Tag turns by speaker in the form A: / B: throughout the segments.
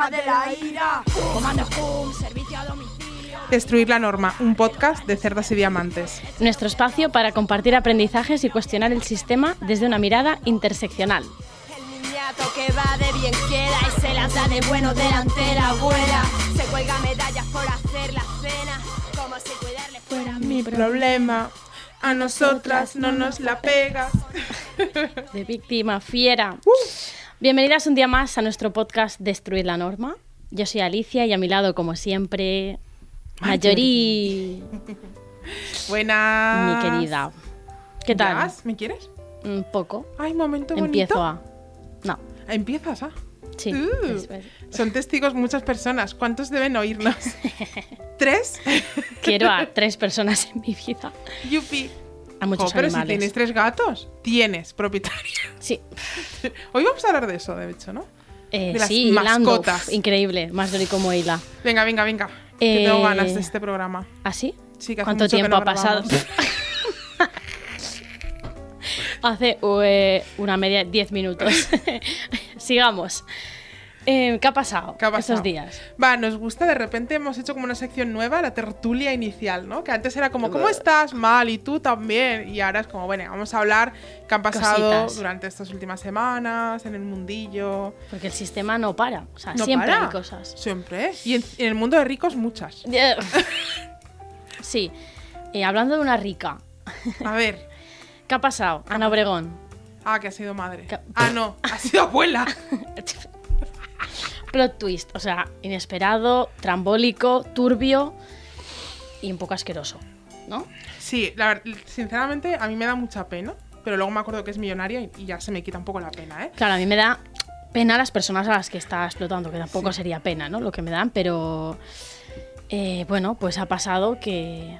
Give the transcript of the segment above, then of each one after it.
A: Hija de la ira, comando home, servicio a domicilio.
B: Destruir la norma, un podcast de cerdas y diamantes.
C: Nuestro espacio para compartir aprendizajes y cuestionar el sistema desde una mirada interseccional.
A: El niñato que va de bien queda y se las da de bueno delante la abuela. Se cuelga medallas por hacer la cena, como si cuidarle fuera
B: Mi problema, a nosotras no nos la pegas.
C: De víctima fiera. Bienvenidas un día más a nuestro podcast Destruir la Norma. Yo soy Alicia y a mi lado, como siempre, Mayori,
B: Buenas.
C: mi querida. ¿Qué tal?
B: ¿Me quieres?
C: Un poco.
B: Ay, momento bonito.
C: Empiezo a. No,
B: Empiezas, ah.
C: sí.
B: Uh, son testigos muchas personas. ¿Cuántos deben oírnos? ¿Tres?
C: Quiero a tres personas en mi vida.
B: Yupi.
C: A muchos
B: Jo, pero si tienes tres gatos, tienes propietaria.
C: Sí,
B: Hoy vamos a hablar de eso, de hecho, ¿no?
C: eh,
B: De las
C: sí,
B: mascotas.
C: Uf, increíble. Más Dori como hila.
B: Venga, venga, venga. Que
C: Eh,
B: tengo ganas de este programa.
C: ¿Así?
B: Sí, que hace
C: ¿Cuánto
B: mucho que
C: tiempo
B: no
C: ha pasado? Hace eh, una media, 10 minutos. Sigamos. Eh, ¿Qué ha pasado
B: ¿Qué ha pasado?
C: estos días?
B: Va, nos gusta, de repente hemos hecho como una sección nueva, la tertulia inicial, ¿no? Que antes era como, ¿cómo estás? Mal, y tú también. Y ahora es como, bueno, vamos a hablar qué han pasado
C: Cositas.
B: durante estas últimas semanas, en el mundillo.
C: Porque el sistema no para. O sea,
B: No
C: siempre
B: para.
C: hay cosas.
B: Siempre, ¿eh? Y en, en el mundo de ricos, muchas.
C: sí. Eh, hablando de una rica.
B: A ver.
C: ¿Qué ha pasado? Ana Obregón.
B: Ah, que ha sido madre. Ah, no, ha sido abuela.
C: Plot twist. O sea, inesperado, trambólico, turbio y un poco asqueroso. ¿No?
B: Sí, la sinceramente, a mí me da mucha pena. Pero luego me acuerdo que es millonaria y, y ya se me quita un poco la pena, ¿eh?
C: Claro, a mí me da pena las personas a las que está explotando, que tampoco sería pena, ¿no? Lo que me dan, pero eh, bueno, pues ha pasado que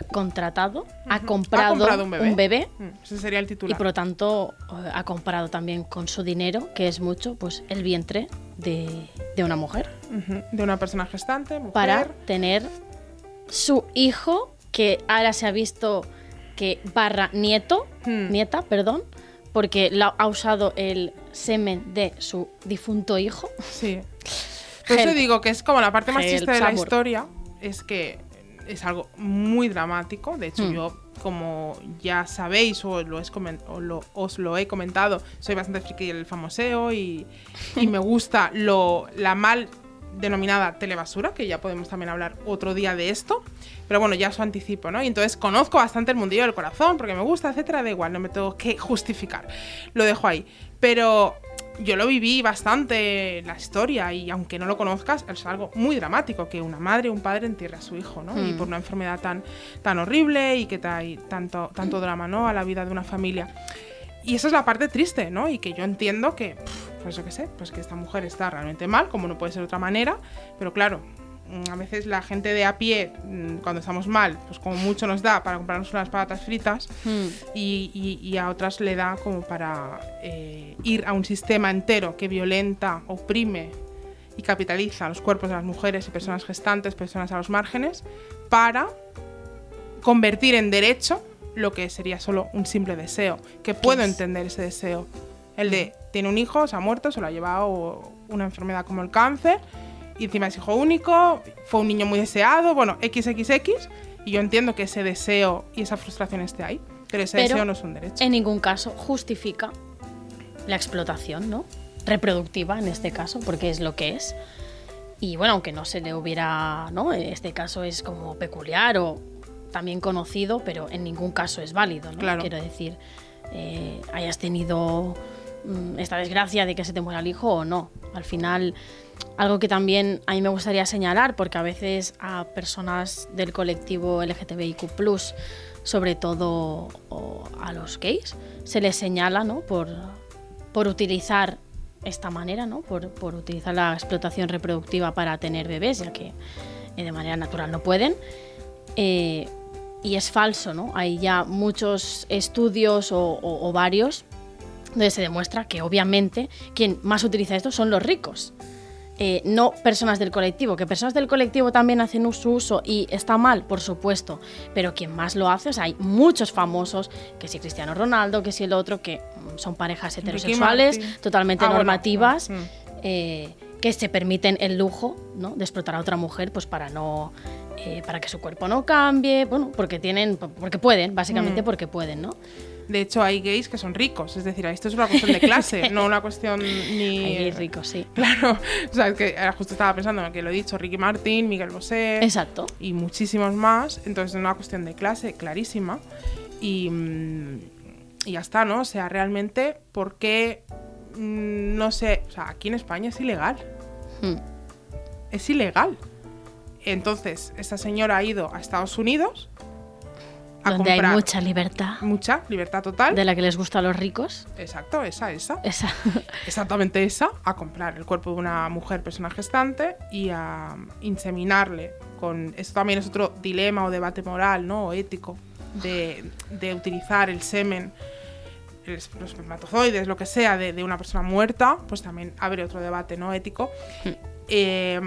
C: ha contratado, ha comprado,
B: Ha comprado un bebé. Mm, ese sería el
C: y
B: titular.
C: por lo tanto eh, ha comprado también con su dinero, que es mucho, pues el vientre de, de una mujer
B: De una persona gestante, mujer.
C: para tener su hijo, que ahora se ha visto que barra nieto,
B: Hmm.
C: nieta, perdón, porque la- ha usado el semen de su difunto hijo.
B: Sí. Por eso digo que es como la parte más
C: Help,
B: triste de la historia. Es que es algo muy dramático. De hecho,
C: Hmm.
B: yo, como ya sabéis o, lo es o lo- os lo he comentado, soy bastante friki del famoseo y, y me gusta lo, la mal denominada telebasura, que ya podemos también hablar otro día de esto. Pero bueno, ya os anticipo, ¿no? Y entonces conozco bastante el mundillo del corazón, porque me gusta, etcétera, da igual, no me tengo que justificar. Lo dejo ahí. Pero yo lo viví bastante la historia y aunque no lo conozcas, es algo muy dramático que una madre o un padre entierre a su hijo, ¿no? Y
C: Mm.
B: por una enfermedad tan, tan horrible y que trae tanto, tanto drama, ¿no? A la vida de una familia. Y esa es la parte triste, ¿no? Y que yo entiendo que, pues yo qué sé, pues que esta mujer está realmente mal, como no puede ser de otra manera, pero claro, a veces la gente de a pie, mm, cuando estamos mal, pues como mucho nos da para comprarnos unas patatas fritas
C: Hmm.
B: y, y- y a otras le da como para eh, ir a un sistema entero que violenta, oprime y capitaliza los cuerpos de las mujeres y personas gestantes, personas a los márgenes, para convertir en derecho lo que sería solo un simple deseo, que puedo
C: es?
B: entender ese deseo. El de, tiene un hijo, se ha muerto, se lo ha llevado una enfermedad como el cáncer, y encima es hijo único, fue un niño muy deseado, bueno, XXX, y yo entiendo que ese deseo y esa frustración esté ahí, pero ese
C: Pero
B: deseo no es un derecho.
C: En ningún caso justifica la explotación, ¿no? Reproductiva en este caso, porque es lo que es. Y bueno, aunque no se le hubiera, ¿no? Este caso es como peculiar o también conocido, pero en ningún caso es válido, ¿no?
B: Claro.
C: Quiero decir, eh, hayas tenido mm, esta desgracia de que se te muera el hijo o no. Al final, algo que también a mí me gustaría señalar, porque a veces a personas del colectivo LGTBIQ sobre todo a los gays, se les señala ¿no? por, por utilizar esta manera, ¿no? por, por utilizar la explotación reproductiva para tener bebés, ya que eh, de manera natural no pueden. Eh, y es falso, ¿no? Hay ya muchos estudios o, o- o varios donde se demuestra que obviamente quien más utiliza esto son los ricos. Eh, no personas del colectivo, que personas del colectivo también hacen su uso y está mal, por supuesto, pero quien más lo hace, o sea, hay muchos famosos, que si Cristiano Ronaldo, que si el otro, que mm, son parejas heterosexuales, totalmente
B: Ah,
C: normativas,
B: mm.
C: eh, que se permiten el lujo ¿no? de explotar a otra mujer pues para no eh, para que su cuerpo no cambie, bueno, porque tienen, porque pueden,
B: Mm.
C: básicamente porque pueden, ¿no?
B: De hecho, hay gays que son ricos. Es decir, esto es una cuestión de clase, no una cuestión ni.
C: Hay ricos, sí.
B: Claro. O sea, es que ahora justo estaba pensando en lo que lo he dicho: Ricky Martin, Miguel Bosé.
C: Exacto.
B: y muchísimos más. Entonces, es una cuestión de clase clarísima. Y, mm, y ya está, ¿no? O sea, realmente, ¿por qué? mm, No sé, o sea, aquí en España es ilegal.
C: Hmm.
B: Es ilegal. Entonces, esta señora ha ido a Estados Unidos a
C: Donde hay mucha libertad,
B: mucha libertad total.
C: de la que les gusta a los ricos.
B: Exacto, esa, esa.
C: Esa.
B: Exactamente esa, a comprar el cuerpo de una mujer persona gestante y a inseminarle con... Esto también es otro dilema o debate moral, ¿no? O ético, de, de utilizar el semen, el los espermatozoides, lo que sea, de, de una persona muerta, pues también abre otro debate, ¿no? Ético. Eh,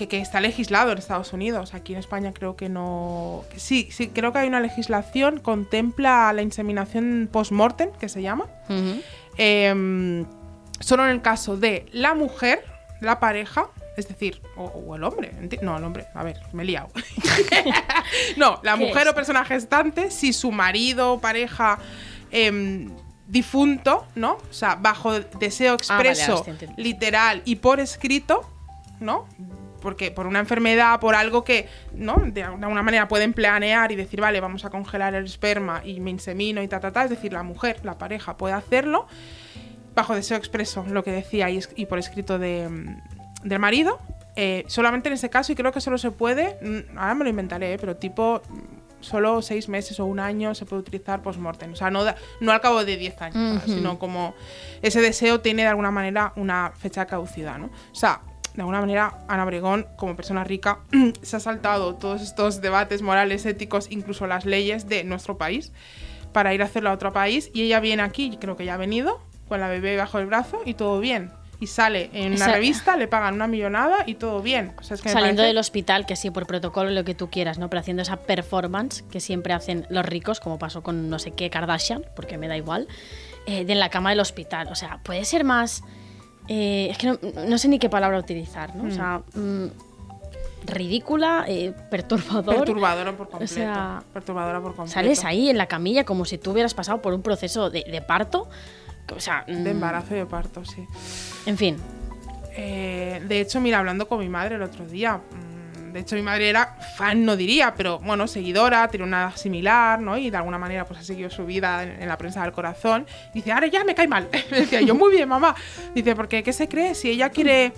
B: que, que está legislado en Estados Unidos. Aquí en España creo que no... sí, sí, creo que hay una legislación, contempla la inseminación post-mortem, que se llama. Em, solo en el caso de la mujer, la pareja, es decir, o, o el hombre, no, el hombre, a ver, me he liado. no, la
C: ¿Qué
B: mujer
C: es?
B: o persona gestante, si su marido o pareja em, difunto, ¿no? O sea, bajo deseo
C: Ah, vale,
B: expreso, literal y por escrito, ¿no? Porque por una enfermedad, por algo que, ¿no? De alguna manera pueden planear y decir, vale, vamos a congelar el esperma y me insemino y ta, ta, ta. Es decir, la mujer, la pareja puede hacerlo bajo deseo expreso, lo que decía, y, y por escrito de, del marido. Eh, solamente en ese caso, y creo que solo se puede, mm, ahora me lo inventaré, ¿eh? pero tipo mm, solo seis meses o un año se puede utilizar post-mortem. O sea, no, da- no al cabo de 10 años,
C: Ujú.
B: sino como ese deseo tiene de alguna manera una fecha de caducidad, ¿no? O sea, de alguna manera, Ana Obregón, como persona rica, se ha saltado todos estos debates morales, éticos, incluso las leyes de nuestro país, para ir a hacerlo a otro país. Y ella viene aquí, creo que ya ha venido, con la bebé bajo el brazo y todo bien. Y sale en una revista, le pagan una millonada y todo bien. O sea, es que me
C: Saliendo
B: parece-
C: del hospital, que sí, por protocolo, lo que tú quieras, ¿no? Pero haciendo esa performance que siempre hacen los ricos, como pasó con no sé qué Kardashian, porque me da igual, eh, de en la cama del hospital. O sea, puede ser más. Eh, es que no, no sé ni qué palabra utilizar, ¿no? O sea, mm, ridícula, eh, perturbador.
B: Perturbadora por completo.
C: sea,
B: perturbadora por completo.
C: Sales ahí en la camilla como si tú hubieras pasado por un proceso de, de parto. O sea, mm,
B: De embarazo y de parto, sí.
C: En fin.
B: Eh, de hecho, mira, hablando con mi madre el otro día, mm, de hecho mi madre era fan, no diría, pero bueno, seguidora, tiene una similar, ¿no? Y de alguna manera pues ha seguido su vida en, en la prensa del corazón. Dice, ahora ya me cae mal. Me decía yo, muy bien, mamá. Dice, porque ¿qué se cree? Si ella quiere,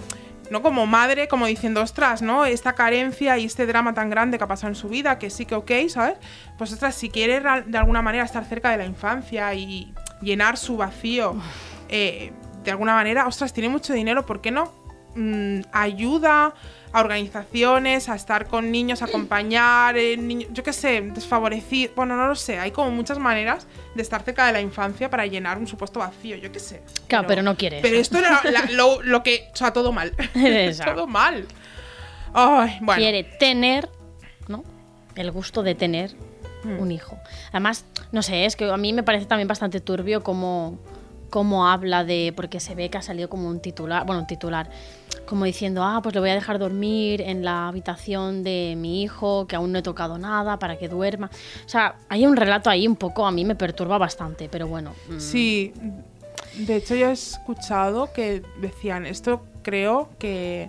B: no como madre, como diciendo, ostras, ¿no? Esta carencia y este drama tan grande que ha pasado en su vida, que sí que ok, ¿sabes? Pues ostras, si quiere de alguna manera estar cerca de la infancia y llenar su vacío, eh, de alguna manera, ostras, tiene mucho dinero, ¿por qué no? mm, ayuda a organizaciones a estar con niños, a acompañar, eh, yo qué sé, desfavorecer, bueno, no lo sé, hay como muchas maneras de estar cerca de la infancia para llenar un supuesto vacío, yo qué sé.
C: Claro, pero no quiere
B: Pero esto era la- lo, lo que, o sea, todo mal. Todo mal. Ay, bueno.
C: quiere tener, ¿no? El gusto de tener
B: Hmm.
C: un hijo. Además, no sé, es que a mí me parece también bastante turbio cómo, cómo habla de. Porque se ve que ha salido como un titular, bueno, un titular, como diciendo, ah, pues le voy a dejar dormir en la habitación de mi hijo, que aún no he tocado nada, para que duerma. O sea, hay un relato ahí un poco, a mí me perturba bastante, pero bueno. mm,
B: Sí, de hecho yo he escuchado que decían, esto creo que,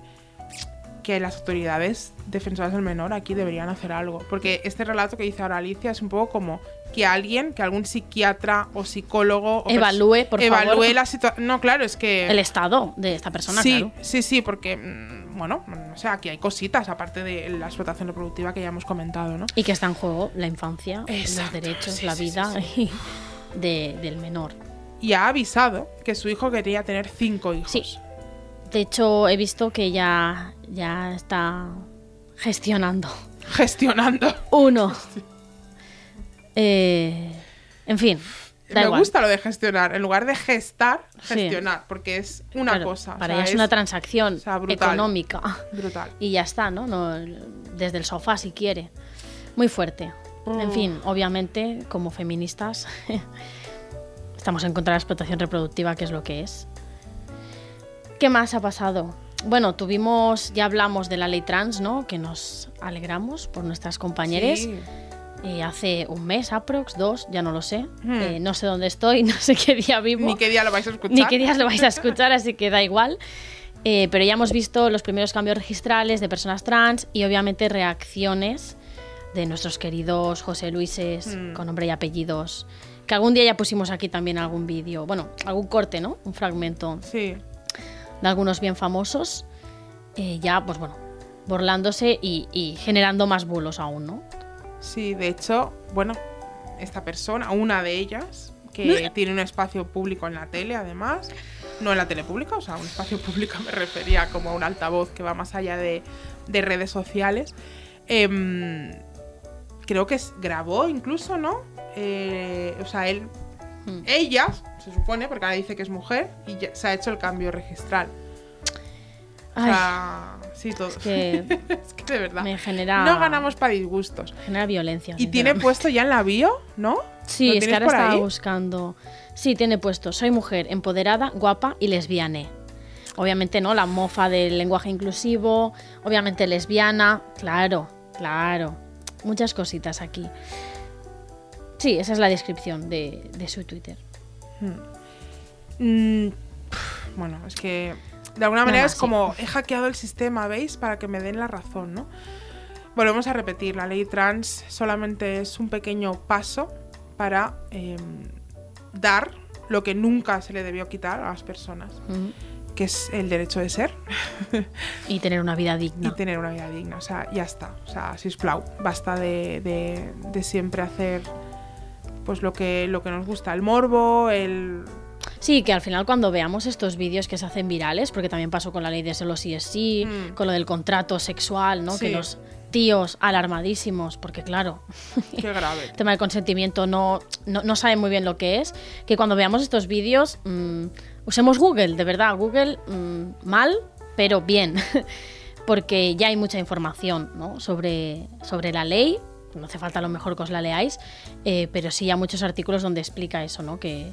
B: que las autoridades defensoras del menor aquí deberían hacer algo. Porque este relato que dice ahora Alicia es un poco como que alguien, que algún psiquiatra o psicólogo... o
C: Evalúe, por
B: evalúe
C: favor.
B: la situación... No, claro, es que...
C: El estado de esta persona,
B: sí,
C: claro.
B: sí, sí, porque mm, bueno, no sé, aquí hay cositas, aparte de la explotación reproductiva que ya hemos comentado, ¿no?
C: Y que está en juego la infancia, los derechos,
B: sí,
C: la vida
B: sí,
C: de- del menor.
B: Y ha avisado que su hijo quería tener cinco hijos.
C: Sí. De hecho, he visto que ya, ya está gestionando
B: Gestionando.
C: uno. Eh, en fin, da
B: Me
C: igual.
B: gusta lo de gestionar. En lugar de gestar,
C: Sí.
B: gestionar. Porque es una
C: Claro,
B: cosa. o
C: Para
B: sea,
C: ella es una transacción
B: o sea, brutal.
C: económica.
B: Brutal.
C: Y ya está, ¿no? no desde el sofá si quiere. Muy fuerte. En fin, obviamente, como feministas, estamos en contra de la explotación reproductiva, que es lo que es. ¿Qué más ha pasado? Bueno, tuvimos, ya hablamos de la ley trans, ¿no? Que nos alegramos por nuestras compañeras.
B: Sí.
C: Eh, hace un mes, aprox, dos, ya no lo sé.
B: Hmm.
C: Eh, no sé dónde estoy, no sé qué día vivo.
B: Ni qué día lo vais a escuchar.
C: Ni qué días lo vais a escuchar, así que da igual. Eh, pero ya hemos visto los primeros cambios registrales de personas trans y obviamente reacciones de nuestros queridos José Luises
B: Mm.
C: con nombre y apellidos. Que algún día ya pusimos aquí también algún vídeo, bueno, algún corte, ¿no? Un fragmento
B: Sí.
C: De algunos bien famosos. eh, ya, pues bueno, burlándose y, y generando más bulos aún, ¿no?
B: Sí, de hecho, bueno, esta persona, una de ellas, que tiene un espacio público en la tele, además, no en la tele pública, o sea, un espacio público me refería como a un altavoz que va más allá de, de redes sociales. em, creo que es- grabó incluso, ¿no? Eh, o sea, él,
C: Hmm.
B: ella, se supone, porque ahora dice que es mujer, y ya se ha hecho el cambio registral. O
C: Ay,
B: sea, sí, todo.
C: que
B: es que de verdad.
C: me genera,
B: No ganamos para disgustos.
C: genera violencia.
B: Y tiene puesto ya en la bio, ¿no?
C: Sí,
B: ¿Lo
C: es que ahora estaba
B: ahí?
C: buscando. Sí, tiene puesto. Soy mujer, empoderada, guapa y lesbiana. Obviamente, ¿no? La mofa del lenguaje inclusivo. Obviamente, lesbiana. Claro, claro. Muchas cositas aquí. Sí, esa es la descripción de, de su Twitter.
B: Mm, pf, bueno, es que de alguna manera es
C: sí.
B: como he hackeado el sistema, ¿veis? Para que me den la razón, ¿no? Volvemos a repetir, la ley trans solamente es un pequeño paso para em, dar lo que nunca se le debió quitar a las personas,
C: Mm.
B: que es el derecho de ser
C: Y tener una vida
B: y
C: digna.
B: tener una vida digna. O sea, ya está. O sea, sisplau, basta de, de, de siempre hacer pues lo que, lo que nos gusta, el morbo, el...
C: Sí, que al final cuando veamos estos vídeos que se hacen virales, porque también pasó con la ley de solo sí es sí,
B: Mm.
C: con lo del contrato sexual, ¿no? Que
B: Sí.
C: los tíos alarmadísimos, porque claro,
B: Qué grave.
C: el tema del consentimiento no, no, no sabe muy bien lo que es, que cuando veamos estos vídeos mm, usemos Google, de verdad, Google mm, mal, pero bien, porque ya hay mucha información ¿no? sobre, sobre la ley, no hace falta a lo mejor que os la leáis, eh, pero sí hay muchos artículos donde explica eso, ¿no? que,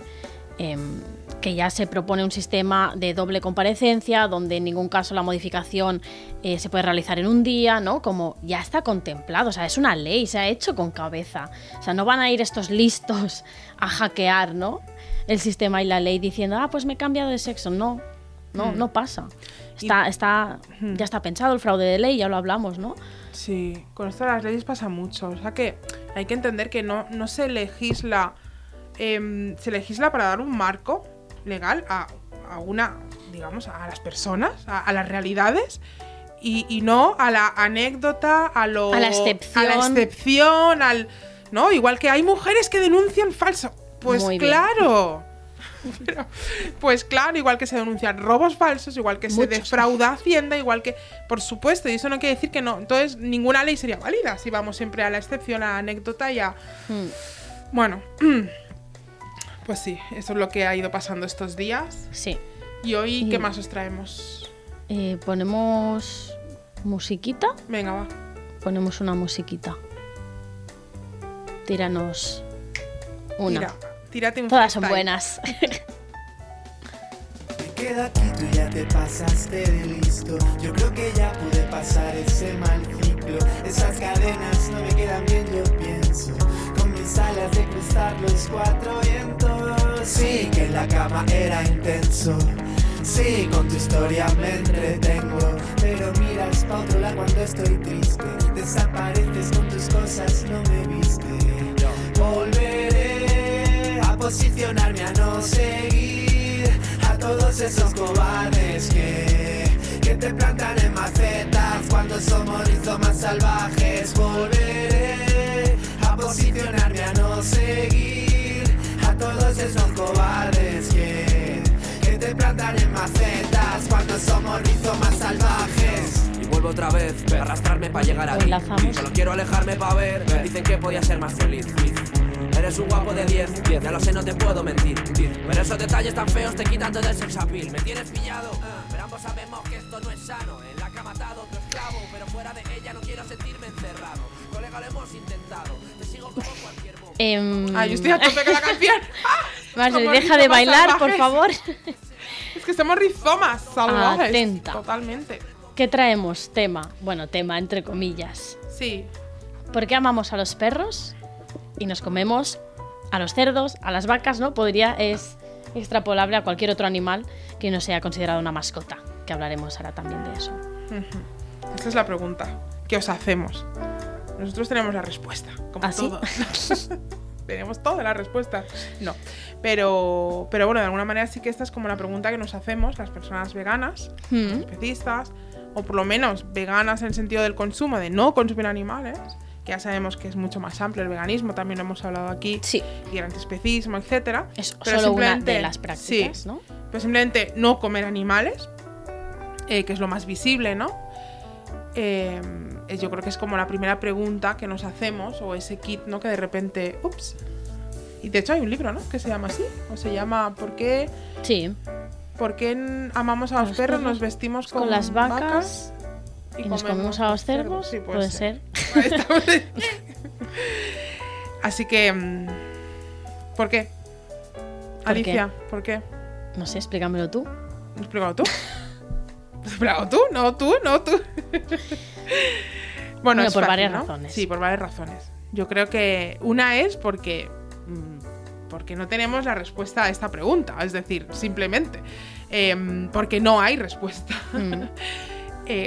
C: em, que ya se propone un sistema de doble comparecencia, donde en ningún caso la modificación eh, se puede realizar en un día, ¿no? Como ya está contemplado, o sea, es una ley, se ha hecho con cabeza. O sea, no van a ir estos listos a hackear, ¿no? El sistema y la ley diciendo, ah, pues me he cambiado de sexo. No, no, no pasa. Está, está, ya está pensado el fraude de ley, ya lo hablamos, ¿no?
B: Sí, con esto de las leyes pasa mucho. O sea que hay que entender que no, no se legisla. em, se legisla para dar un marco legal a, a una, digamos, a las personas, a, a las realidades. Y, y no a la anécdota, a lo.
C: A la excepción.
B: A la excepción, al. ¿No? Igual que hay mujeres que denuncian falso. Pues claro. Pero, pues claro, igual que se denuncian robos falsos, igual que se defrauda Hacienda, igual que, por supuesto, y eso no quiere decir que no. Entonces, ninguna ley sería válida si vamos siempre a la excepción, a la anécdota y a.
C: Hmm.
B: Bueno, pues sí, eso es lo que ha ido pasando estos días.
C: Sí.
B: Y hoy,
C: Y-
B: ¿qué más os traemos?
C: Eh, ponemos musiquita.
B: Venga, va.
C: Ponemos una musiquita. Tíranos una.
B: Tira, tírate un
C: Todas son
B: freestyle.
C: buenas.
D: Me quedo aquí, tú ya te pasaste de listo. Yo creo que ya pude pasar ese mal ciclo. Esas cadenas no me quedan bien, yo pienso. Con mis alas de cruzar los cuatro vientos. Sí, que en la cama era intenso. Sí, con tu historia me entretengo. Pero miras pa' otro lado cuando estoy triste. Desapareces con tus cosas, no me viste. Posicionarme a no seguir a todos esos cobardes que, que te plantan en macetas cuando somos rizomas salvajes. Volveré a posicionarme a no seguir a todos esos cobardes que, que te plantan en macetas cuando somos rizomas salvajes.
E: Y vuelvo otra vez a arrastrarme para llegar aquí.
C: Enlazamos.
E: Solo quiero alejarme para ver. Dicen que podía ser más feliz. Eres un guapo de 10, ya lo sé, no te puedo mentir. Pero esos detalles tan feos te quitan todo el sex appeal. Me tienes pillado, pero ambos sabemos que esto no es sano. En la cama atado, otro esclavo, pero fuera de ella no quiero sentirme encerrado. Colega, lo hemos intentado. Te sigo como cualquier bobo.
C: Em,
B: Ah, yo estoy a tope con la canción.
C: Marjorie,
B: Somos
C: deja de bailar, por
B: salvajes.
C: favor.
B: Es que somos rizomas salvajes.
C: Atenta.
B: Totalmente.
C: ¿Qué traemos? Tema. Bueno, tema entre comillas.
B: Sí.
C: ¿Por qué amamos a los perros y nos comemos a los cerdos, a las vacas, ¿no? Podría, es extrapolable a cualquier otro animal que no sea considerado una mascota, que hablaremos ahora también de eso.
B: Esta es la pregunta. ¿Qué os hacemos? Nosotros tenemos la respuesta, como
C: ¿Ah, sí?
B: todos. tenemos todas las respuestas. No. Pero, pero bueno, de alguna manera sí que esta es como la pregunta que nos hacemos las personas veganas,
C: Mm.
B: especistas, o por lo menos veganas en el sentido del consumo, de no consumir animales, que ya sabemos que es mucho más amplio el veganismo, también lo hemos hablado aquí,
C: Sí,
B: y el antiespecismo, etcétera.
C: es
B: Pero
C: solo una de
B: simplemente-
C: las prácticas,
B: sí,
C: ¿no?
B: simplemente no comer animales, eh, que es lo más visible, ¿no? Eh, yo creo que es como la primera pregunta que nos hacemos, o ese kit, ¿no? Que de repente, ups. Y de hecho hay un libro, ¿no? Que se llama así, o se llama ¿Por qué,
C: Sí,
B: por qué amamos a los,
C: Los
B: perros,
C: perros,
B: nos vestimos
C: con, las vacas y, nos comemos a los cerdos,
B: Sí,
C: puede, ser.
B: Así que, mm, ¿por qué?
C: ¿Por
B: Alicia, ¿por qué?
C: No sé, explícamelo tú.
B: ¿Me has explicado tú? ¿Me has explicado tú? No, tú, no, tú. bueno,
C: Bueno,
B: es
C: por
B: fácil,
C: varias
B: ¿no?
C: razones.
B: Sí, por varias razones. Yo creo que una es porque, mm, porque no tenemos la respuesta a esta pregunta. Es decir, simplemente em, porque no hay respuesta.
C: Mm.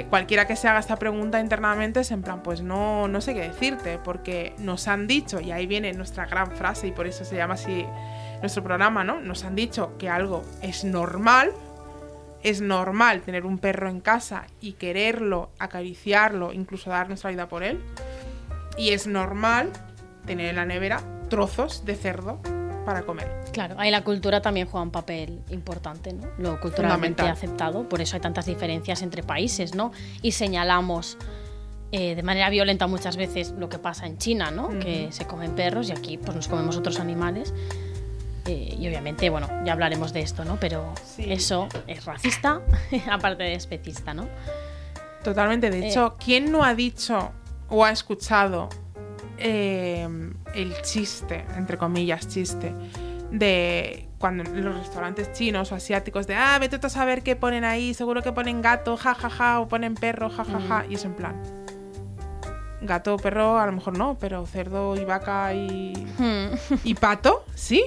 B: Cualquiera que se haga esta pregunta internamente es en plan, pues no, no sé qué decirte, porque nos han dicho, y ahí viene nuestra gran frase, y por eso se llama así nuestro programa, ¿no? Nos han dicho que algo es normal, es normal tener un perro en casa y quererlo, acariciarlo, incluso dar nuestra vida por él. Y es normal tener en la nevera trozos de cerdo para comer.
C: Claro, ahí la cultura también juega un papel importante, ¿no? Lo culturalmente aceptado, por eso hay tantas diferencias entre países, ¿no? Y señalamos eh, de manera violenta muchas veces lo que pasa en China, ¿no? Que se comen perros y aquí pues nos comemos otros animales. Eh, y obviamente, bueno, ya hablaremos de esto, ¿no? Pero
B: Sí.
C: eso es racista, aparte de especista, ¿no?
B: Totalmente. De
C: Eh.
B: hecho, ¿quién no ha dicho o ha escuchado eh, el chiste, entre comillas, chiste, de cuando en los restaurantes chinos o asiáticos de, ah, vete a saber qué ponen ahí, seguro que ponen gato, ja, ja, ja, o ponen perro, ja, ja, ja, y es en plan. Gato, perro, a lo mejor no, pero cerdo y vaca y,
C: Hmm,
B: y pato, sí.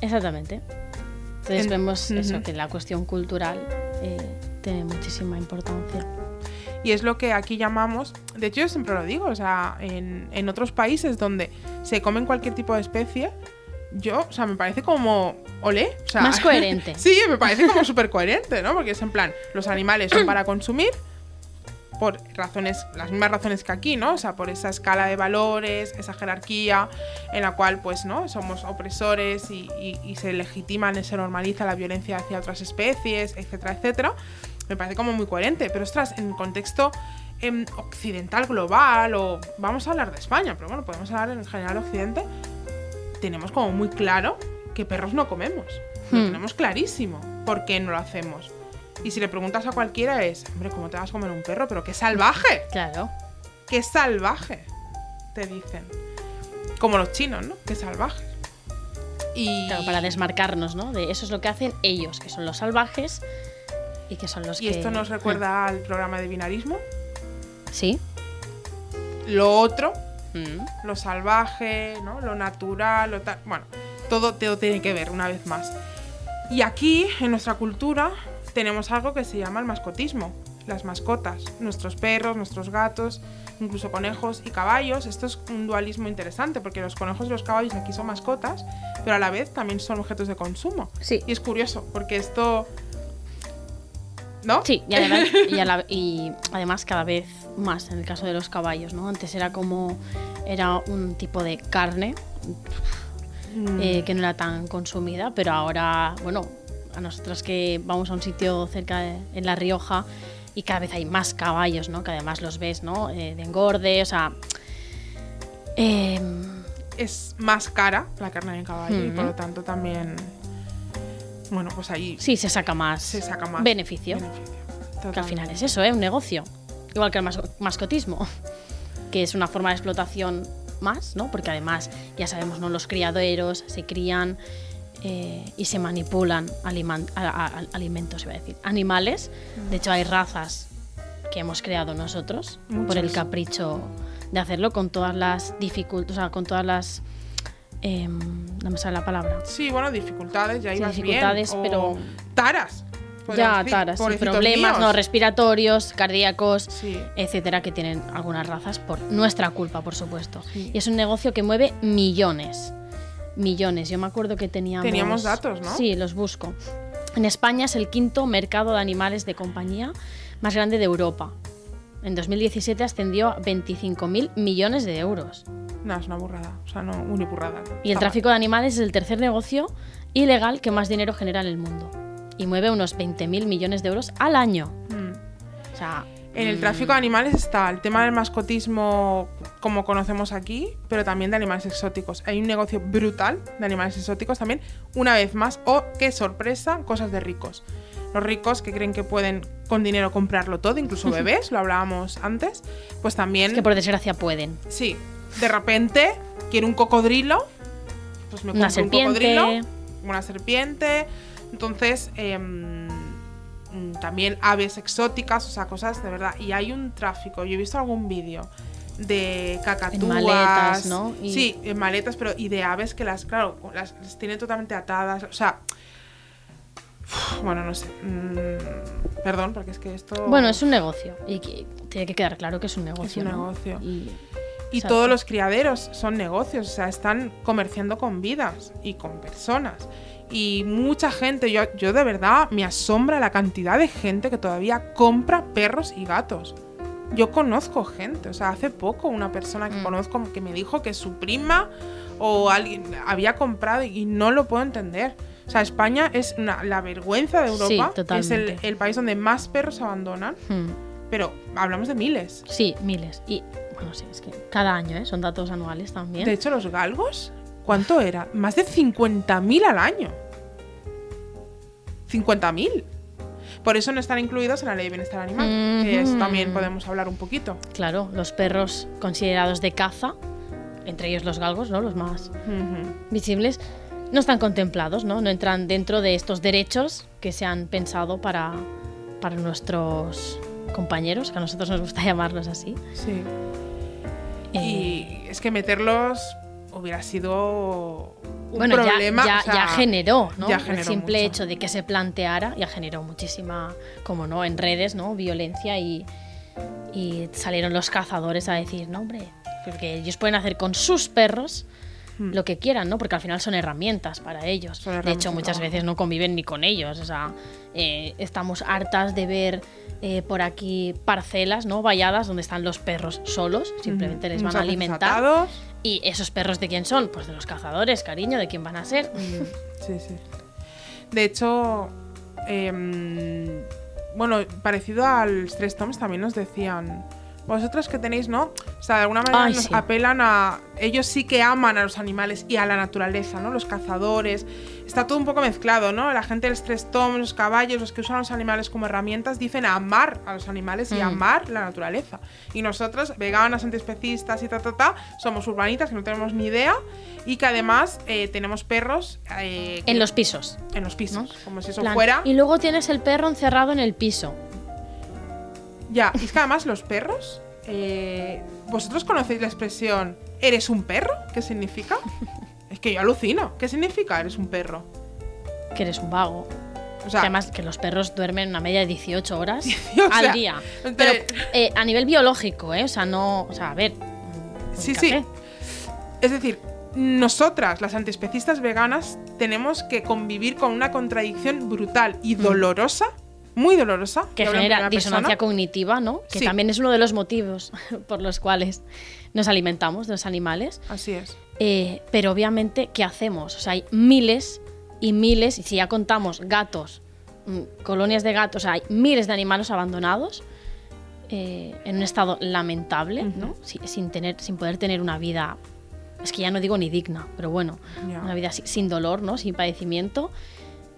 C: Exactamente. Entonces
B: En-
C: vemos eso, que la cuestión cultural eh, tiene muchísima importancia.
B: Y es lo que aquí llamamos, de hecho yo siempre lo digo, o sea, en, en otros países donde se comen cualquier tipo de especie, yo, o sea, me parece como, olé, o sea,
C: Más coherente.
B: sí, me parece como súper coherente, ¿no? Porque es en plan, los animales son para consumir por razones, las mismas razones que aquí, ¿no? O sea, por esa escala de valores, esa jerarquía en la cual, pues, ¿no? Somos opresores y, y- y se legitiman, y se normaliza la violencia hacia otras especies, etcétera, etcétera. Me parece como muy coherente. Pero, ostras, en contexto em, occidental, global, o vamos a hablar de España, pero bueno, podemos hablar en general occidente, tenemos como muy claro que perros no comemos. Lo
C: Hmm.
B: tenemos clarísimo. ¿Por qué no lo hacemos? Y si le preguntas a cualquiera es, hombre, ¿cómo te vas a comer un perro? Pero qué salvaje,
C: Claro.
B: qué salvaje, te dicen. Como los chinos, ¿no? Qué salvajes. Y,
C: Claro, para desmarcarnos, ¿no? De eso es lo que hacen ellos, que son los salvajes y que son los
B: y
C: que.
B: esto nos recuerda al programa de binarismo.
C: Sí.
B: Lo otro,
C: Mm.
B: lo salvaje, ¿no? Lo natural, lo tal. Bueno, todo, todo tiene que ver, una vez más. Y aquí, en nuestra cultura, tenemos algo que se llama el mascotismo. Las mascotas, nuestros perros, nuestros gatos, incluso conejos y caballos. Esto es un dualismo interesante porque los conejos y los caballos aquí son mascotas, pero a la vez también son objetos de consumo.
C: Sí.
B: Y es curioso porque esto ¿no?
C: Sí, y además, y, a la- y además cada vez más en el caso de los caballos, ¿no? Antes era como era un tipo de carne
B: Mm.
C: eh, que no era tan consumida, pero ahora, bueno, a nosotros que vamos a un sitio cerca de, en La Rioja y cada vez hay más caballos, ¿no? Que además los ves, ¿no? Eh, de engorde, o sea... em,
B: Es más cara la carne de caballo y por lo tanto también. Bueno, pues ahí
C: sí, se saca más,
B: se saca más
C: beneficio.
B: beneficio.
C: Que al final es eso, ¿eh? Un negocio. Igual que el mas- mascotismo, que es una forma de explotación más, ¿no? Porque además, ya sabemos, ¿no? Los criaderos se crían eh, y se manipulan alimentos, iba a decir, animales. De hecho, hay razas que hemos creado nosotros por el capricho de hacerlo con todas las dificultades, o sea, con todas las... em, no me sale la palabra.
B: Sí, bueno, dificultades, ya
C: Sí,
B: ibas
C: dificultades,
B: bien.
C: pero-
B: O taras.
C: Ya,
B: decir,
C: taras, sí, problemas
B: míos.
C: no respiratorios, cardíacos,
B: Sí.
C: etcétera, que tienen algunas razas por nuestra culpa, por supuesto.
B: Sí.
C: Y es un negocio que mueve millones. Millones. Yo me acuerdo que teníamos.
B: Teníamos datos, ¿no?
C: Sí, los busco. En España es el quinto mercado de animales de compañía más grande de Europa. En 2017 ascendió a 25.000 millones de euros.
B: No, es una burrada. O sea, no, una burrada.
C: Y el tráfico de animales es el tercer negocio ilegal que más dinero genera en el mundo. Y mueve unos 20.000 millones de euros al año.
B: Mm.
C: O sea,
B: En el tráfico de animales está el tema del mascotismo como conocemos aquí, pero también de animales exóticos. Hay un negocio brutal de animales exóticos también, una vez más. ¡Oh, qué sorpresa! Cosas de ricos. Los ricos que creen que pueden con dinero comprarlo todo, incluso bebés, lo hablábamos antes, pues también...
C: es que por desgracia pueden.
B: Sí, de repente quiero un cocodrilo, pues me
C: Una
B: compro un
C: serpiente.
B: cocodrilo, una serpiente. Entonces, em, también aves exóticas, o sea, cosas de verdad. Y hay un tráfico. Yo he visto algún vídeo de cacatúas.
C: maletas, ¿no? Y-
B: Sí, en maletas, pero y de aves que las, claro, las, las tienen totalmente atadas. O sea, uf, bueno, no sé. mm, perdón, porque es que esto.
C: Bueno, es un negocio. Y que- tiene que quedar claro que es un negocio.
B: un
C: ¿no?
B: negocio.
C: Y,
B: Y
C: Exacto.
B: todos los criaderos son negocios, o sea, están comerciando con vidas y con personas. Y mucha gente, yo, yo de verdad me asombra la cantidad de gente que todavía compra perros y gatos. Yo conozco gente, o sea, hace poco una persona que
C: Mm.
B: conozco que me dijo que su prima o alguien había comprado y no lo puedo entender. O sea, España es una- la vergüenza de
C: Sí,
B: Europa. es el, país donde más perros abandonan,
C: hmm,
B: pero hablamos de miles.
C: Sí, miles. Y bueno, sí, es que cada año, ¿eh? Son datos anuales también.
B: De hecho, los galgos, ¿cuánto era? Más de 50.000 al año. 50.000. Por eso no están incluidos en la ley de bienestar animal. Que eso
C: Ujú.
B: también podemos hablar un poquito.
C: Claro, los perros considerados de caza, entre ellos los galgos, ¿no? Los más visibles, no están contemplados, ¿no? No entran dentro de estos derechos que se han pensado para, para nuestros compañeros, que a nosotros nos gusta llamarlos así.
B: Sí. Y es que meterlos hubiera sido un
C: bueno, ya-
B: problema.
C: ya,
B: o sea,
C: ya generó, ¿no?
B: ya
C: el
B: generó
C: simple
B: mucho.
C: hecho de que se planteara ya generó muchísima, como no, en redes, ¿no? Violencia y, y salieron los cazadores a decir, no, hombre, porque ellos pueden hacer con sus perros
B: Hmm.
C: lo que quieran, ¿no? Porque al final son herramientas para ellos.
B: Son
C: de
B: herramientas
C: hecho, muchas veces no conviven ni con ellos. O sea, eh, estamos hartas de ver eh, por aquí parcelas, ¿no? Valladas donde están los perros solos, simplemente les van a alimentar. ¿Y esos perros de quién son? Pues de los cazadores, cariño, ¿de quién van a ser?
B: Sí, sí. De hecho, em, bueno, parecido al Stress Toms también nos decían. Vosotros que tenéis, ¿no? O sea, de alguna manera
C: Ay,
B: nos
C: sí.
B: apelan a. Ellos sí que aman a los animales y a la naturaleza, ¿no? Los cazadores. Está todo un poco mezclado, ¿no? La gente del Stress Tom, los caballos, los que usan los animales como herramientas, dicen amar a los animales y
C: Mm.
B: amar la naturaleza. Y nosotros, veganas, antiespecistas y ta, ta, ta, somos urbanitas que no tenemos ni idea y que además eh, tenemos perros. eh,
C: En los pisos.
B: en los pisos, como si eso
C: plan,
B: fuera.
C: Y luego tienes el perro encerrado en el piso.
B: Ya, y es que además los perros. eh, ¿Vosotros conocéis la expresión ¿eres un perro? ¿Qué significa? es que yo alucino. ¿Qué significa eres un perro?
C: Que eres un vago.
B: O sea,
C: Que además que los perros duermen una media de 18 horas al
B: sea,
C: día. Pero eh, a nivel biológico, ¿eh? O sea, no. O sea, a ver.
B: Sí, sí. es decir, nosotras, las antiespecistas veganas, tenemos que convivir con una contradicción brutal y
C: Mm.
B: dolorosa muy dolorosa.
C: que genera disonancia
B: persona.
C: cognitiva, ¿no? Que
B: Sí.
C: también es uno de los motivos por los cuales nos alimentamos de los animales.
B: Así es.
C: Eh, pero obviamente, ¿qué hacemos? O sea, hay miles y miles, y si ya contamos gatos, mm, colonias de gatos, o sea, hay miles de animales abandonados eh, en un estado lamentable, ¿no? Si- sin, tener, sin poder tener una vida, es que ya no digo ni digna, pero bueno,
B: Ya.
C: una vida si- sin dolor, ¿no? Sin padecimiento.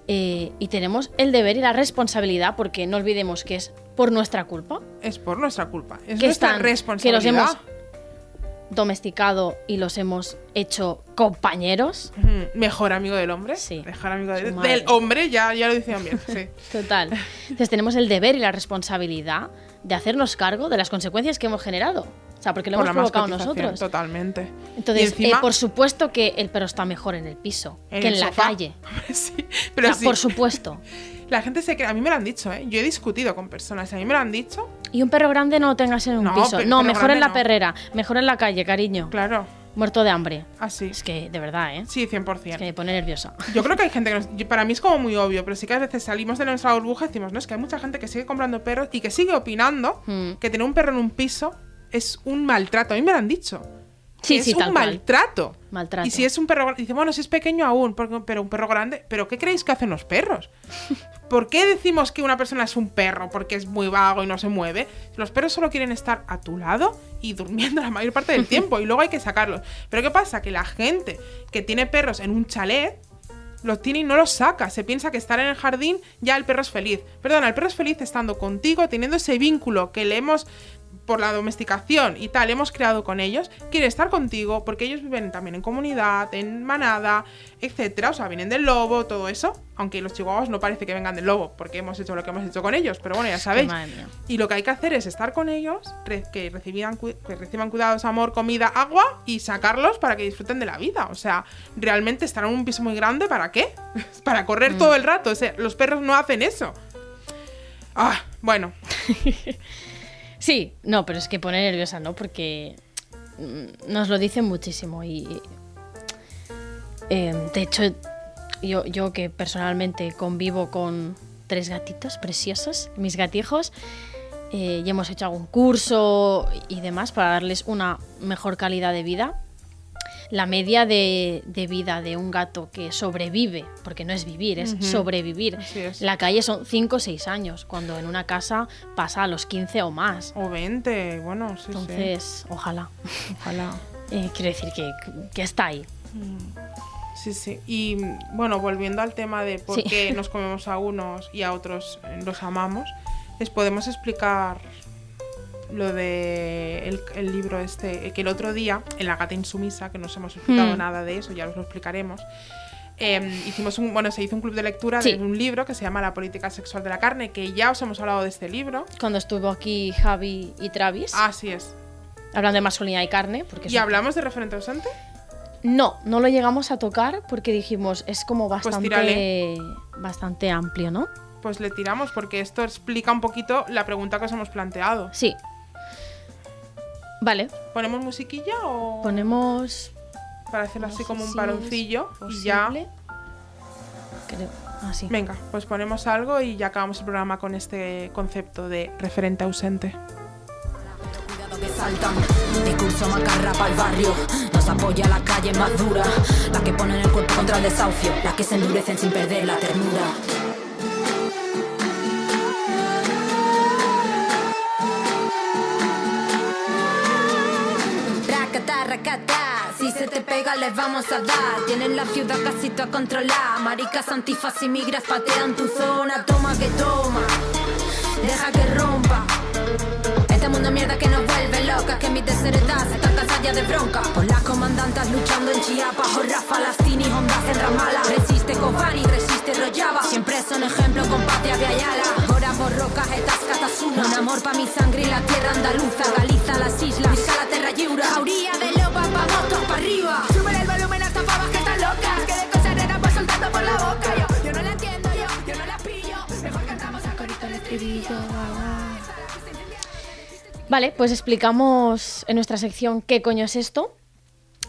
C: Eh, y tenemos el deber y la responsabilidad, porque no olvidemos que es por nuestra culpa,
B: Es por nuestra culpa. Es
C: que
B: nuestra
C: están, que
B: responsabilidad.
C: los hemos domesticado y los hemos hecho compañeros.
B: Mejor amigo del hombre.
C: Sí.
B: Mejor amigo del hombre, ya, ya lo decían bien. Sí.
C: Total. Entonces tenemos el deber y la responsabilidad de hacernos cargo de las consecuencias que hemos generado. Sea, porque lo
B: Por
C: hemos provocado nosotros.
B: Totalmente.
C: Entonces,
B: encima,
C: eh, por supuesto que el perro está mejor en el piso
B: en
C: que
B: el
C: en la calle.
B: sí,
C: O
B: pero
C: sea,
B: sí.
C: Por supuesto.
B: La gente se cree. A mí me lo han dicho, ¿eh? Yo he discutido con personas. y A mí me lo han dicho.
C: Y un perro grande no lo tengas en un
B: No,
C: piso. No, mejor en la
B: no.
C: perrera. Mejor en la calle, cariño.
B: Claro.
C: Muerto de hambre.
B: Así.
C: Es que, de verdad, ¿eh?
B: Sí, 100%.
C: Es que me pone nerviosa.
B: Yo creo que hay gente que nos- para mí es como muy obvio, pero sí que a veces salimos de nuestra burbuja y decimos, no, es que hay mucha gente que sigue comprando perros y que sigue opinando
C: Mm.
B: que tener un perro en un piso es un maltrato. A mí me lo han dicho.
C: Sí,
B: es un
C: cual.
B: maltrato.
C: Maltrato.
B: Y si es un perro grande, dice, bueno, si es pequeño aún, pero un perro grande, ¿pero qué creéis que hacen los perros? ¿Por qué decimos que una persona es un perro? Porque es muy vago y no se mueve. Los perros solo quieren estar a tu lado y durmiendo la mayor parte del tiempo y luego hay que sacarlos. Pero ¿qué pasa? Que la gente que tiene perros en un chalet los tiene y no los saca. Se piensa que estar en el jardín ya el perro es feliz. Perdona, el perro es feliz estando contigo, teniendo ese vínculo que le hemos, por la domesticación y tal, hemos creado con ellos. Quiere estar contigo porque ellos viven también en comunidad, en manada, etcétera. O sea, vienen del lobo, todo eso. Aunque los chihuahuas no parece que vengan del lobo porque hemos hecho lo que hemos hecho con ellos. Pero bueno, ya sabéis.
C: Madre mía.
B: Y lo que hay que hacer es estar con ellos, que reciban, que reciban cuidados, amor, comida, agua y sacarlos para que disfruten de la vida. O sea, realmente estar en un piso muy grande, ¿para qué? para correr todo el rato. O sea, los perros no hacen eso. Ah, bueno.
C: Sí, no, pero es que pone nerviosa, ¿no? Porque mm, nos lo dicen muchísimo y... eh, de hecho, yo, yo que personalmente convivo con tres gatitos preciosos, mis gatijos, eh, y hemos hecho algún curso y demás para darles una mejor calidad de vida. La media de, de vida de un gato que sobrevive, porque no es vivir, es sobrevivir.
B: Es.
C: La calle son 5 o 6 años, cuando en una casa pasa a los 15 o más.
B: O 20, bueno, sí, sí.
C: Entonces, ojalá.
B: Ojalá.
C: Eh, quiero decir que, que está ahí.
B: Sí, sí. Y bueno, volviendo al tema de por
C: Sí.
B: qué nos comemos a unos y a otros eh, los amamos, les podemos explicar lo de el, el libro este, que el otro día, en La gata insumisa, que no os hemos explicado
C: Hmm.
B: nada de eso, ya os lo explicaremos. eh, hicimos un, bueno, se hizo un club de lectura
C: Sí.
B: de un libro que se llama La política sexual de la carne, que ya os hemos hablado de este libro.
C: Cuando estuvo aquí Javi y Travis,
B: Así es.
C: hablando de masculinidad y carne, porque
B: ¿Y hablamos de referente ausente?
C: No, no lo llegamos a tocar porque dijimos, es como bastante,
B: tírale.
C: bastante amplio, ¿no?
B: Pues le tiramos porque esto explica un poquito la pregunta que os hemos planteado.
C: Sí. Vale,
B: ¿Ponemos musiquilla o...?
C: ponemos...
B: para hacerlo así
C: no sé
B: como un
C: si
B: paroncillo
C: es
B: y ya.
C: Creo- Así.
B: Venga, pues ponemos algo y ya acabamos el programa con este concepto de referente ausente.
F: Cuidado que saltan, discurso macarra para el barrio. Nos apoya la calle más dura, la que ponen el cuerpo contra el desahucio, las que se endurecen sin perder la ternura. Si se te pega les vamos a dar. Tienen la ciudad casi toda controlada. Maricas, antifas y migras patean tu zona. Toma que toma, deja que rompa. Este mundo mierda que nos vuelve locas Que mis desheredadas están cansadas ya de bronca Por las comandantas luchando en Chiapas Jorra, Falastini, Hondas en Ramala Resiste Kobani, resiste Rojava Siempre son ejemplo con patria de Rocas estas catasuna Un amor pa' mi sangre y la tierra andaluza. Galiza, las islas, Vizca la terra lliura Jauría de lopa, pa' motos, pa' arriba. Sube el volumen hasta pavas que están locas Que de cosas raras va soltando por la boca. Yo, yo no la entiendo, yo, yo no la pillo. Mejor cantamos a corito el estribillo.
C: Vale, pues explicamos en nuestra sección qué coño es esto,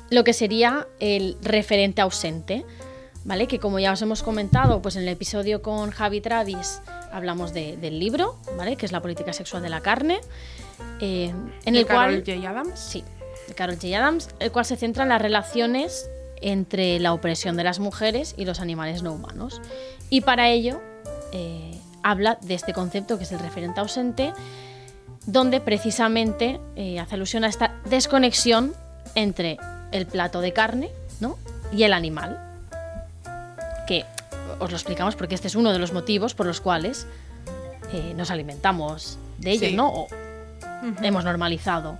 C: lo que sería el referente ausente. ¿Vale? Que como ya os hemos comentado, pues en el episodio con Javi Travis hablamos de- del libro, ¿vale? Que es la política sexual de la carne, eh, en
B: De
C: el
B: Carol
C: cual...
B: J. Adams.
C: Sí, de Carol J. Adams, el cual se centra en las relaciones entre la opresión de las mujeres y los animales no humanos. Y para ello eh, habla de este concepto que es el referente ausente, donde precisamente eh, hace alusión a esta desconexión entre el plato de carne ¿no? y el animal. Que os lo explicamos porque este es uno de los motivos por los cuales eh, nos alimentamos de ellos,
B: Sí.
C: ¿no? O hemos normalizado.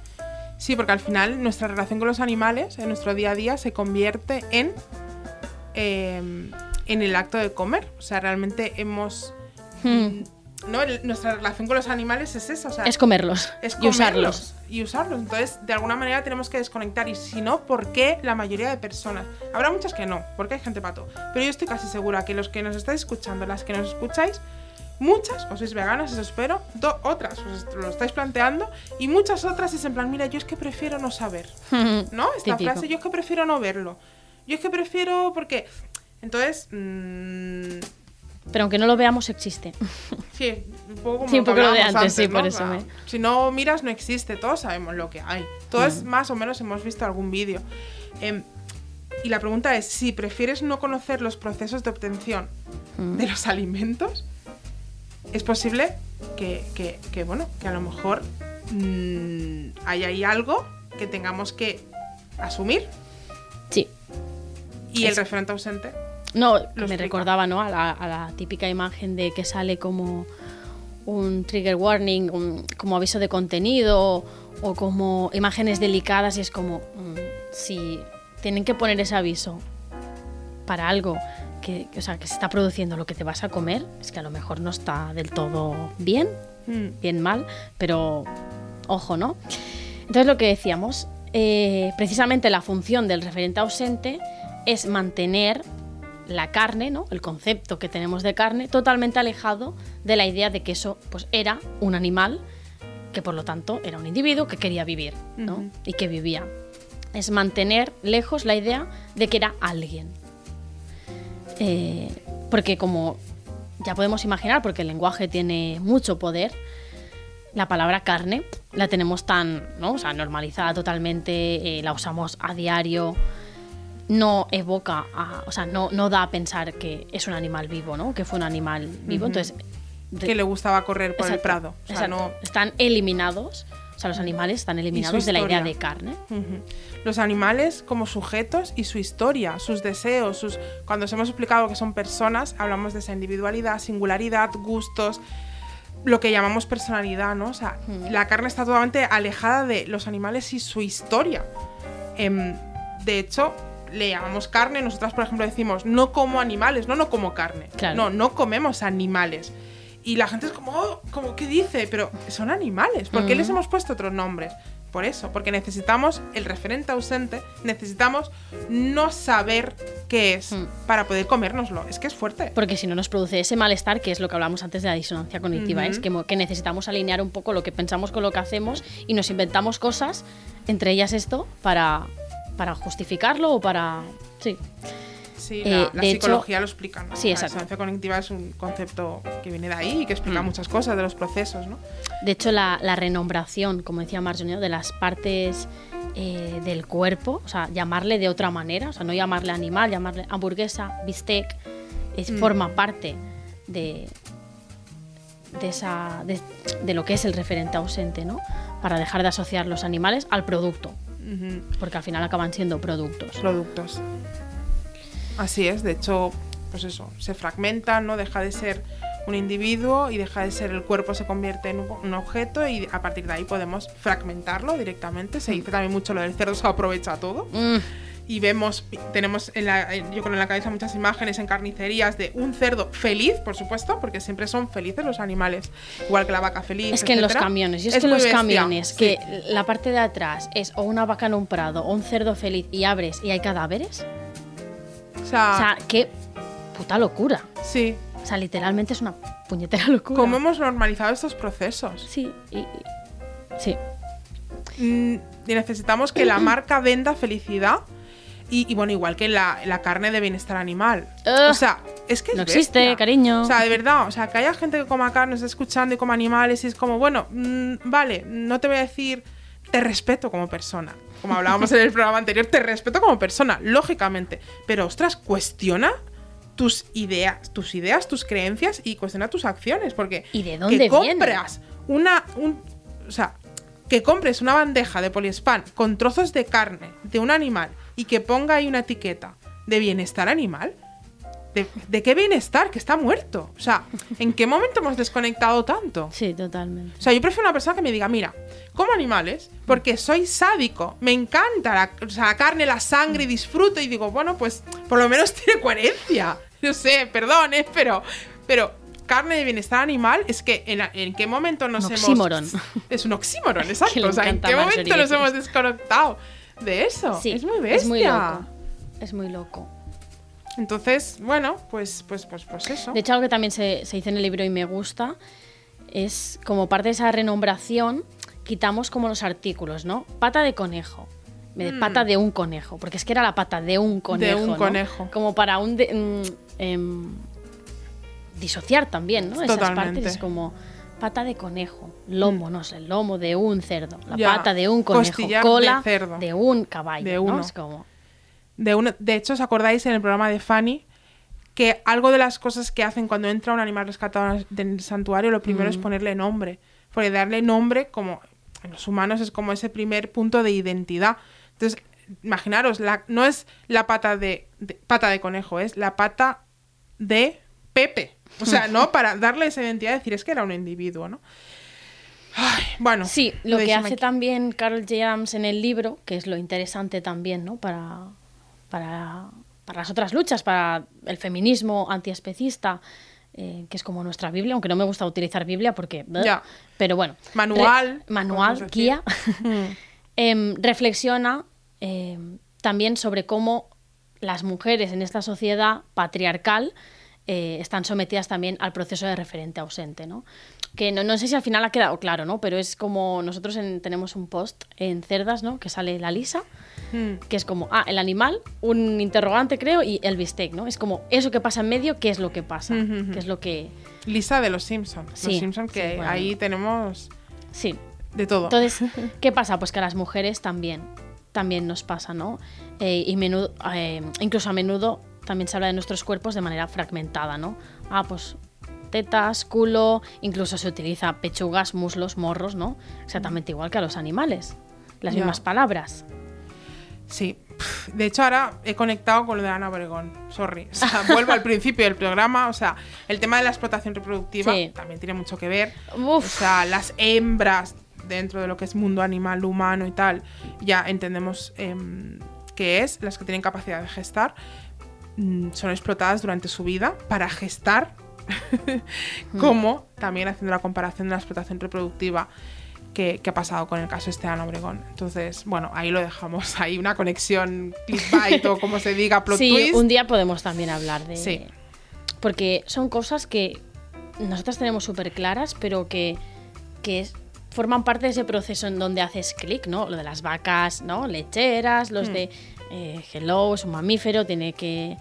B: Sí, porque al final nuestra relación con los animales en nuestro día a día se convierte en, eh, en el acto de comer. O sea, realmente hemos...
C: Hmm.
B: ¿no? El- nuestra relación con los animales es esa. O sea,
C: Es comerlos
B: es
C: y usarlos.
B: Y usarlos. Entonces, de alguna manera tenemos que desconectar. Y si no, ¿por qué la mayoría de personas? Habrá muchas que no, porque hay gente pato. Pero yo estoy casi segura que los que nos estáis escuchando, las que nos escucháis, muchas os sois veganas, eso espero. do- otras os lo estáis planteando. Y muchas otras es en plan, mira, yo es que prefiero no saber. ¿No? Esta
C: Típico.
B: frase, yo es que prefiero no verlo. Yo es que prefiero porque... Entonces, mm,
C: Pero aunque no lo veamos, existe.
B: Sí, un poco como
C: Sí, un
B: lo que
C: poco lo de antes, sí,
B: ¿no?
C: por eso me-
B: Si no miras, no existe. Todos sabemos lo que hay. Todos
C: Mm.
B: más o menos hemos visto algún vídeo. Em, y la pregunta es, si prefieres no conocer los procesos de obtención
C: Mm.
B: de los alimentos, es posible que, que- que, bueno, que a lo mejor mm, hay ahí algo que tengamos que asumir.
C: Sí.
B: Y el referente ausente
C: No, me
B: explica.
C: recordaba, ¿no? A la, a la típica imagen de que sale como un trigger warning, un- como aviso de contenido o como imágenes delicadas y es como mm, si tienen que poner ese aviso para algo que, que, o sea, que se está produciendo lo que te vas a comer, es que a lo mejor no está del todo bien,
B: Mm.
C: bien mal, pero ojo, ¿no? Entonces lo que decíamos, eh, precisamente la función del referente ausente es mantener la carne, ¿no? El concepto que tenemos de carne totalmente alejado de la idea de que eso pues era un animal que por lo tanto era un individuo que quería vivir, ¿no? Y que vivía. Es mantener lejos la idea de que era alguien. Eh, porque como ya podemos imaginar, porque el lenguaje tiene mucho poder, la palabra carne la tenemos tan, ¿no? O sea, normalizada totalmente, eh, la usamos a diario, no evoca, a- o sea, no, no da a pensar que es un animal vivo, ¿no? Que fue un animal vivo. Entonces, de-
B: que le gustaba correr por el prado. O sea, no,
C: Están eliminados, o sea, los animales están eliminados de la idea de carne.
B: Los animales como sujetos y su historia, sus deseos, sus cuando os hemos explicado que son personas, hablamos de esa individualidad, singularidad, gustos, lo que llamamos personalidad, ¿no? O sea, la carne está totalmente alejada de los animales y su historia. Em, de hecho, le llamamos carne, nosotras por ejemplo decimos no como animales, no no como carne.
C: Claro.
B: No, no comemos animales. Y la gente es como, oh, como ¿qué dice? Pero son animales. ¿Por qué
C: Ujú.
B: les hemos puesto otros nombres? Por eso, porque necesitamos el referente ausente, necesitamos no saber qué es
C: Mm.
B: para poder comérnoslo. Es que es fuerte.
C: Porque si no nos produce ese malestar, que es lo que hablamos antes de la disonancia cognitiva,
B: Ujú.
C: es que, que necesitamos alinear un poco lo que pensamos con lo que hacemos y nos inventamos cosas, entre ellas esto, para, para justificarlo o para... Sí.
B: Sí,
C: Eh,
B: la, la
C: de hecho-
B: psicología lo explica. ¿no?
C: Sí,
B: La
C: exacto.
B: disonancia cognitiva es un concepto que viene de ahí y que explica
C: Mm.
B: muchas cosas de los procesos, ¿no?
C: De hecho, la, la renombración, como decía Marjorie, ¿no? de las partes eh, del cuerpo, o sea, llamarle de otra manera, o sea, no llamarle animal, llamarle hamburguesa, bistec, es,
B: Mm.
C: forma parte de, de, esa, de, de lo que es el referente ausente, ¿no? Para dejar de asociar los animales al producto, Porque al final acaban siendo productos.
B: productos. Así es, de hecho, pues eso, se fragmentan, ¿no? Deja de ser un individuo y deja de ser el cuerpo, se convierte en un, un objeto y a partir de ahí podemos fragmentarlo directamente. Se dice también mucho lo del cerdo se aprovecha todo.
C: Mm,
B: Y vemos, tenemos en la, yo creo en la cabeza muchas imágenes en carnicerías de un cerdo feliz, por supuesto, porque siempre son felices los animales, igual que la vaca feliz.
C: es que en los camiones, y es, que en los
B: bestia,
C: camiones,
B: sí.
C: que la parte de atrás es o una vaca en un prado o un cerdo feliz y abres y hay cadáveres,
B: O sea,
C: o sea, qué puta locura.
B: sí,
C: O sea, literalmente es una puñetera locura.
B: cómo hemos normalizado estos procesos.
C: Sí, y, y- sí.
B: Mm, y necesitamos que la marca venda felicidad. Y, y bueno, igual que la, la carne de bienestar animal. O sea, es que es
C: No existe, cariño.
B: O sea, de verdad, o sea, que haya gente que coma carne, esté escuchando y coma animales y es como, bueno, mm, vale, no te voy a decir, te respeto como persona. Como hablábamos en el programa anterior, te respeto como persona, lógicamente. Pero, ostras, cuestiona tus ideas, tus ideas, tus creencias y cuestiona tus acciones. Porque
C: ¿Y de dónde
B: que compras una. Un, o sea, que compres una bandeja de poliespan con trozos de carne de un animal y que ponga ahí una etiqueta de bienestar animal. ¿De, de qué bienestar? Que está muerto. O sea, ¿en qué momento hemos desconectado tanto?
C: Sí, totalmente.
B: O sea, yo prefiero una persona que me diga, mira, como animales, porque soy sádico, me encanta la, o sea, la carne, la sangre, y disfruto y digo, bueno, pues por lo menos tiene coherencia. No sé, perdón, ¿eh? pero, pero carne de bienestar animal es que en, en qué momento nos
C: Un
B: hemos...
C: oxímoron.
B: Es un oxímoron, exacto. O sea, ¿en qué momento nos hemos desconectado de eso?
C: Sí,
B: es muy bestia.
C: Es muy loco. Es muy loco.
B: Entonces, bueno, pues, pues, pues, pues eso.
C: De hecho, algo que también se, se dice en el libro y me gusta es como parte de esa renombración, quitamos como los artículos, ¿no? Pata de conejo. De pata de un conejo, porque es que era la pata de un conejo.
B: Mm. un
C: ¿no?
B: conejo.
C: Como para un. de- mm, em, disociar también, ¿no? Esas
B: Totalmente.
C: partes es como pata de conejo, lomo, no sé, lomo de un cerdo, la
B: Ya,
C: pata de un conejo,
B: de
C: cola
B: cerdo.
C: de un caballo,
B: De
C: ¿no?
B: uno.
C: Es como.
B: De, una- de hecho, ¿os acordáis en el programa de Fanny? Que algo de las cosas que hacen cuando entra un animal rescatado del santuario, lo primero
C: Mm.
B: es ponerle nombre. Porque darle nombre, como en los humanos, es como ese primer punto de identidad. Entonces, imaginaros, la, no es la pata de, de- pata de conejo, es la pata de Pepe. O sea, ¿no? Para darle esa identidad, decir, es que era un individuo, ¿no? Ay, bueno.
C: Sí, lo que hace
B: aquí.
C: también Carol J. Adams en el libro, que es lo interesante también, ¿no? Para, para, para las otras luchas, para el feminismo antiespecista, eh, que es como nuestra Biblia, aunque no me gusta utilizar Biblia porque...
B: Ya.
C: Pero bueno.
B: Manual,
C: manual, guía.
B: Mm.
C: em, reflexiona em, también sobre cómo las mujeres en esta sociedad patriarcal eh, están sometidas también al proceso de referente ausente, ¿no? Que no, no sé si al final ha quedado claro, ¿no? Pero es como nosotros en- tenemos un post en Cerdas, ¿no? Que sale la Lisa,
B: Mm.
C: que es como, ah, el animal, un interrogante creo, y el bistec, ¿no? Es como eso que pasa en medio, ¿qué es lo que pasa?
B: Ujú, ujú.
C: ¿Qué es lo que...
B: Lisa de los Simpsons.
C: Sí,
B: los Simpsons que
C: sí, bueno.
B: ahí tenemos
C: Sí,
B: de todo.
C: Entonces, ¿qué pasa? Pues que a las mujeres también, también nos pasa, ¿no? Eh, y menudo, eh, incluso a menudo también se habla de nuestros cuerpos de manera fragmentada, ¿no? Ah, pues tetas, culo, incluso se utiliza pechugas, muslos, morros, ¿no? Exactamente igual que a los animales. Las
B: Ya.
C: mismas palabras.
B: Sí. De hecho, ahora he conectado con lo de Ana Obregón. Sorry. O sea, vuelvo al principio del programa. O sea, el tema de la explotación reproductiva
C: Sí.
B: también tiene mucho que ver.
C: Uf.
B: O sea, las hembras dentro de lo que es mundo animal, humano y tal, ya entendemos em, que es, las que tienen capacidad de gestar, son explotadas durante su vida para gestar, como también haciendo la comparación de la explotación reproductiva que, que ha pasado con el caso este de Ana Obregón. Entonces, bueno, ahí lo dejamos. Hay una conexión clickbait o como se diga, plot
C: sí,
B: twist.
C: un día podemos también hablar de...
B: Sí.
C: Porque son cosas que nosotras tenemos súper claras, pero que, que es- forman parte de ese proceso en donde haces clic, ¿no? Lo de las vacas, ¿no? Lecheras, los
B: Hmm.
C: de eh, hello, es un mamífero, tiene que...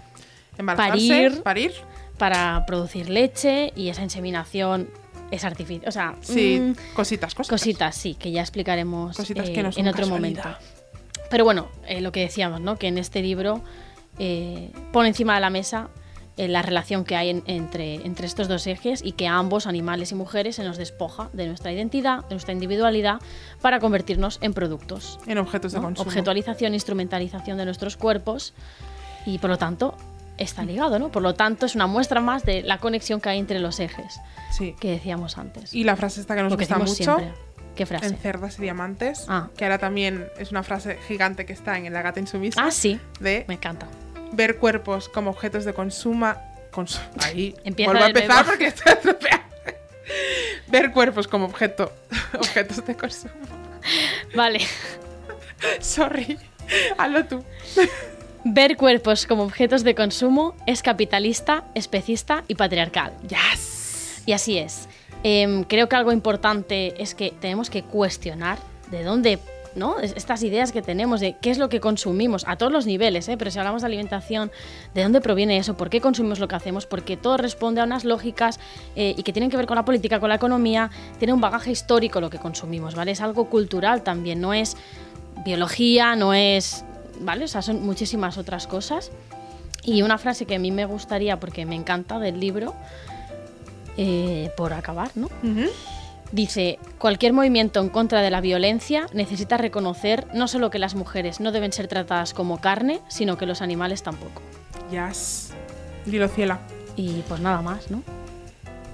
C: Parir.
B: parir.
C: para producir leche y esa inseminación es artificial. O sea,
B: Sí,
C: mm,
B: cositas, cositas.
C: cositas, sí, que ya explicaremos
B: Cositas
C: eh,
B: que no son
C: en otro
B: casualidad.
C: momento. Pero bueno, eh, lo que decíamos, ¿no? Que en este libro eh, pone encima de la mesa la relación que hay en- entre, entre estos dos ejes y que a ambos, animales y mujeres, se nos despoja de nuestra identidad, de nuestra individualidad, para convertirnos en productos.
B: En objetos de consumo.
C: Objetualización, instrumentalización de nuestros cuerpos y por lo tanto está ligado, ¿no? Por lo tanto es una muestra más de la conexión que hay entre los ejes
B: Sí.
C: que decíamos antes.
B: Y la frase esta que nos gusta mucho.
C: siempre. ¿Qué frase?
B: En cerdas y diamantes.
C: Ah.
B: Que ahora también es una frase gigante que está en La gata insumisa.
C: Ah, sí.
B: De
C: Me encanta.
B: ver cuerpos como objetos de consumo. consu- ahí.
C: Empieza
B: Vuelvo a empezar
C: nuevo.
B: porque estoy estropeada. ver cuerpos como objeto, objetos de consumo.
C: Vale.
B: Sorry. Hazlo tú.
C: Ver cuerpos como objetos de consumo es capitalista, especista y patriarcal.
B: Yes.
C: Y así es. Em, creo que algo importante es que tenemos que cuestionar de dónde ¿no? Es- Estas ideas que tenemos de qué es lo que consumimos a todos los niveles, ¿eh? pero si hablamos de alimentación, ¿de dónde proviene eso? ¿Por qué consumimos lo que hacemos? Porque todo responde a unas lógicas eh, y que tienen que ver con la política, con la economía, tiene un bagaje histórico lo que consumimos, ¿vale? Es algo cultural también, no es biología, no es, ¿vale? O sea, son muchísimas otras cosas. Y una frase que a mí me gustaría, porque me encanta del libro, eh, por acabar, ¿no?
B: Ujú.
C: Dice, cualquier movimiento en contra de la violencia necesita reconocer no solo que las mujeres no deben ser tratadas como carne, sino que los animales tampoco.
B: Yes. Dilo, Ciela.
C: Y pues nada más, ¿no?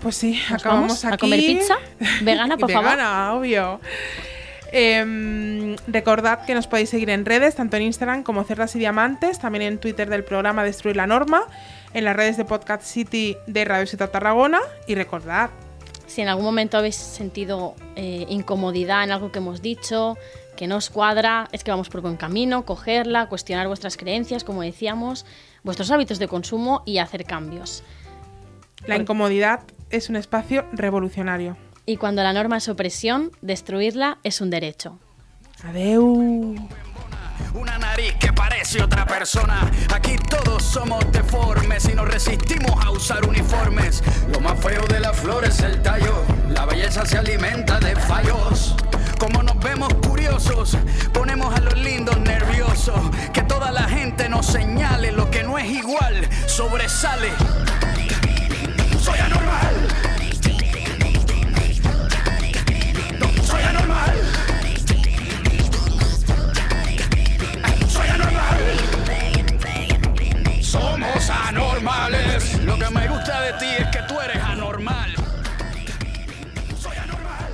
B: Pues sí,
C: ¿Nos
B: acabamos
C: vamos
B: aquí.
C: a comer pizza vegana, por favor?
B: Vegana, obvio. Em, recordad que nos podéis seguir en redes, tanto en Instagram como Cerdas y Diamantes, también en Twitter del programa Destruir la Norma, en las redes de Podcast City de Radio Ciudad Tarragona. Y recordad,
C: Si en algún momento habéis sentido eh, incomodidad en algo que hemos dicho, que no os cuadra, es que vamos por buen camino, cogerla, cuestionar vuestras creencias, como decíamos, vuestros hábitos de consumo y hacer cambios.
B: la incomodidad es un espacio revolucionario.
C: Y cuando la norma es opresión, destruirla es un derecho.
B: Adeu.
G: Una nariz que parece otra persona. Aquí todos somos deformes y nos resistimos a usar uniformes. Lo más feo de la flor es el tallo. La belleza se alimenta de fallos. Como nos vemos curiosos, ponemos a los lindos nerviosos. Que toda la gente nos señale lo que no es igual, sobresale. Somos anormales. Lo que me gusta de ti es que tú eres anormal. Soy anormal.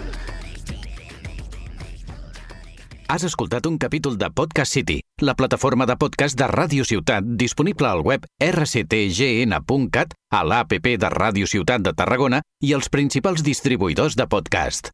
H: Has escoltat un capítol de Podcast City, la plataforma de podcast de Ràdio Ciutat disponible al web rctgn.cat, a l'APP de Ràdio Ciutat de Tarragona i els principals distribuïdors de podcast.